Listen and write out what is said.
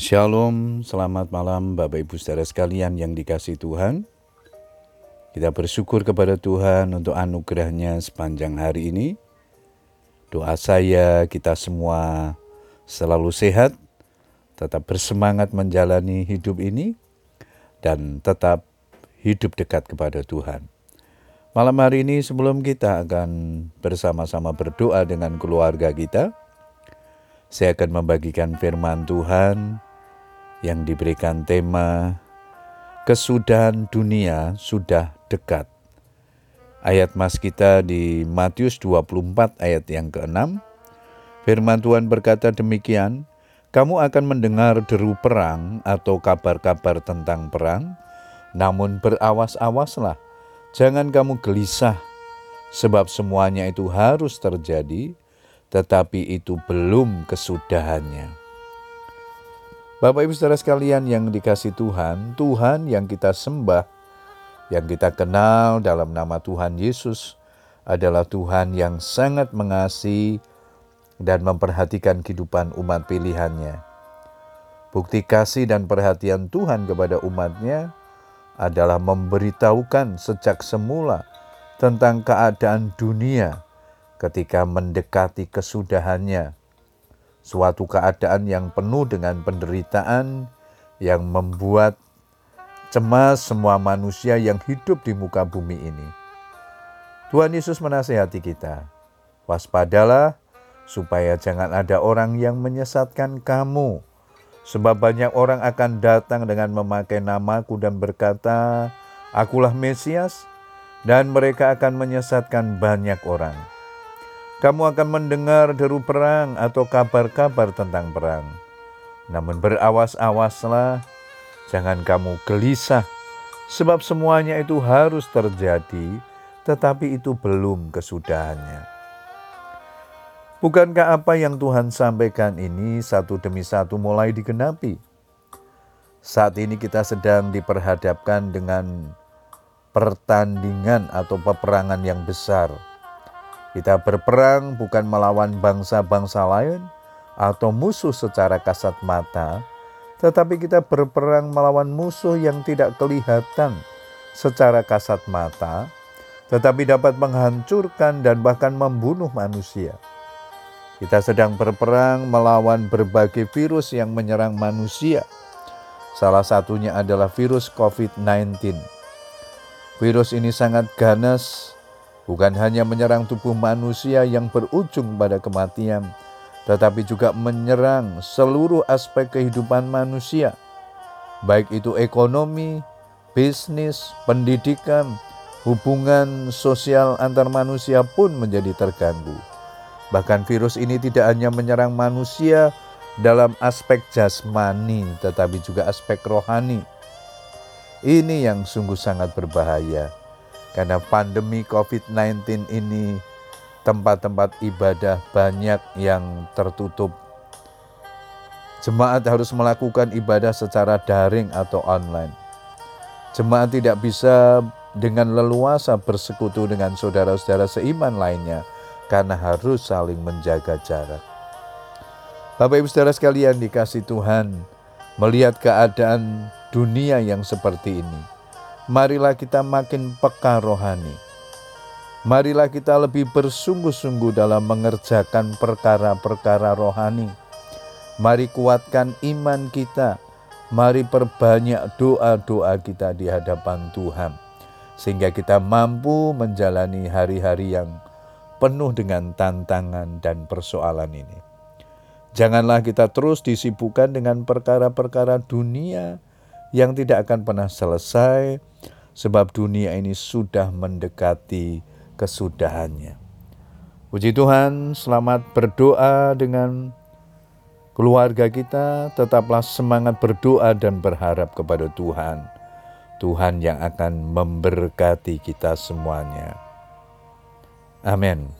Shalom, selamat malam Bapak Ibu saudara sekalian yang dikasih Tuhan. Kita bersyukur kepada Tuhan untuk anugerahnya sepanjang hari ini. Doa saya kita semua selalu sehat, tetap bersemangat menjalani hidup ini, dan tetap hidup dekat kepada Tuhan. Malam hari ini sebelum kita akan bersama-sama berdoa dengan keluarga kita, saya akan membagikan firman Tuhan yang diberikan tema Kesudahan dunia sudah dekat. Ayat mas kita di Matius 24 ayat yang ke-6. Firman Tuhan berkata demikian, kamu akan mendengar deru perang atau kabar-kabar tentang perang, namun berawas-awaslah, jangan kamu gelisah, sebab semuanya itu harus terjadi, tetapi itu belum kesudahannya. Bapak Ibu Saudara sekalian yang dikasih Tuhan, Tuhan yang kita sembah, yang kita kenal dalam nama Tuhan Yesus adalah Tuhan yang sangat mengasihi dan memperhatikan kehidupan umat pilihannya. Bukti kasih dan perhatian Tuhan kepada umatnya adalah memberitahukan sejak semula tentang keadaan dunia ketika mendekati kesudahannya. Suatu keadaan yang penuh dengan penderitaan yang membuat cemas semua manusia yang hidup di muka bumi ini. Tuhan Yesus menasehati kita, waspadalah supaya jangan ada orang yang menyesatkan kamu. Sebab banyak orang akan datang dengan memakai namaku dan berkata, Akulah Mesias, dan mereka akan menyesatkan banyak orang. Kamu akan mendengar deru perang atau kabar-kabar tentang perang. Namun berawas-awaslah, jangan kamu gelisah, sebab semuanya itu harus terjadi, tetapi itu belum kesudahannya. Bukankah apa yang Tuhan sampaikan ini satu demi satu mulai digenapi? Saat ini kita sedang diperhadapkan dengan pertandingan atau peperangan yang besar kita berperang bukan melawan bangsa-bangsa lain atau musuh secara kasat mata, tetapi kita berperang melawan musuh yang tidak kelihatan secara kasat mata, tetapi dapat menghancurkan dan bahkan membunuh manusia. Kita sedang berperang melawan berbagai virus yang menyerang manusia. Salah satunya adalah virus COVID-19. Virus ini sangat ganas bukan hanya menyerang tubuh manusia yang berujung pada kematian, tetapi juga menyerang seluruh aspek kehidupan manusia, baik itu ekonomi, bisnis, pendidikan, hubungan sosial antar manusia pun menjadi terganggu. Bahkan virus ini tidak hanya menyerang manusia dalam aspek jasmani, tetapi juga aspek rohani. Ini yang sungguh sangat berbahaya karena pandemi COVID-19 ini tempat-tempat ibadah banyak yang tertutup. Jemaat harus melakukan ibadah secara daring atau online. Jemaat tidak bisa dengan leluasa bersekutu dengan saudara-saudara seiman lainnya karena harus saling menjaga jarak. Bapak Ibu Saudara sekalian dikasih Tuhan, melihat keadaan dunia yang seperti ini, marilah kita makin peka rohani. Marilah kita lebih bersungguh-sungguh dalam mengerjakan perkara-perkara rohani. Mari kuatkan iman kita. Mari perbanyak doa-doa kita di hadapan Tuhan, sehingga kita mampu menjalani hari-hari yang penuh dengan tantangan dan persoalan ini. Janganlah kita terus disibukkan dengan perkara-perkara dunia yang tidak akan pernah selesai, sebab dunia ini sudah mendekati kesudahannya. Puji Tuhan, selamat berdoa dengan keluarga kita. Tetaplah semangat berdoa dan berharap kepada Tuhan. Tuhan yang akan memberkati kita semuanya. Amin.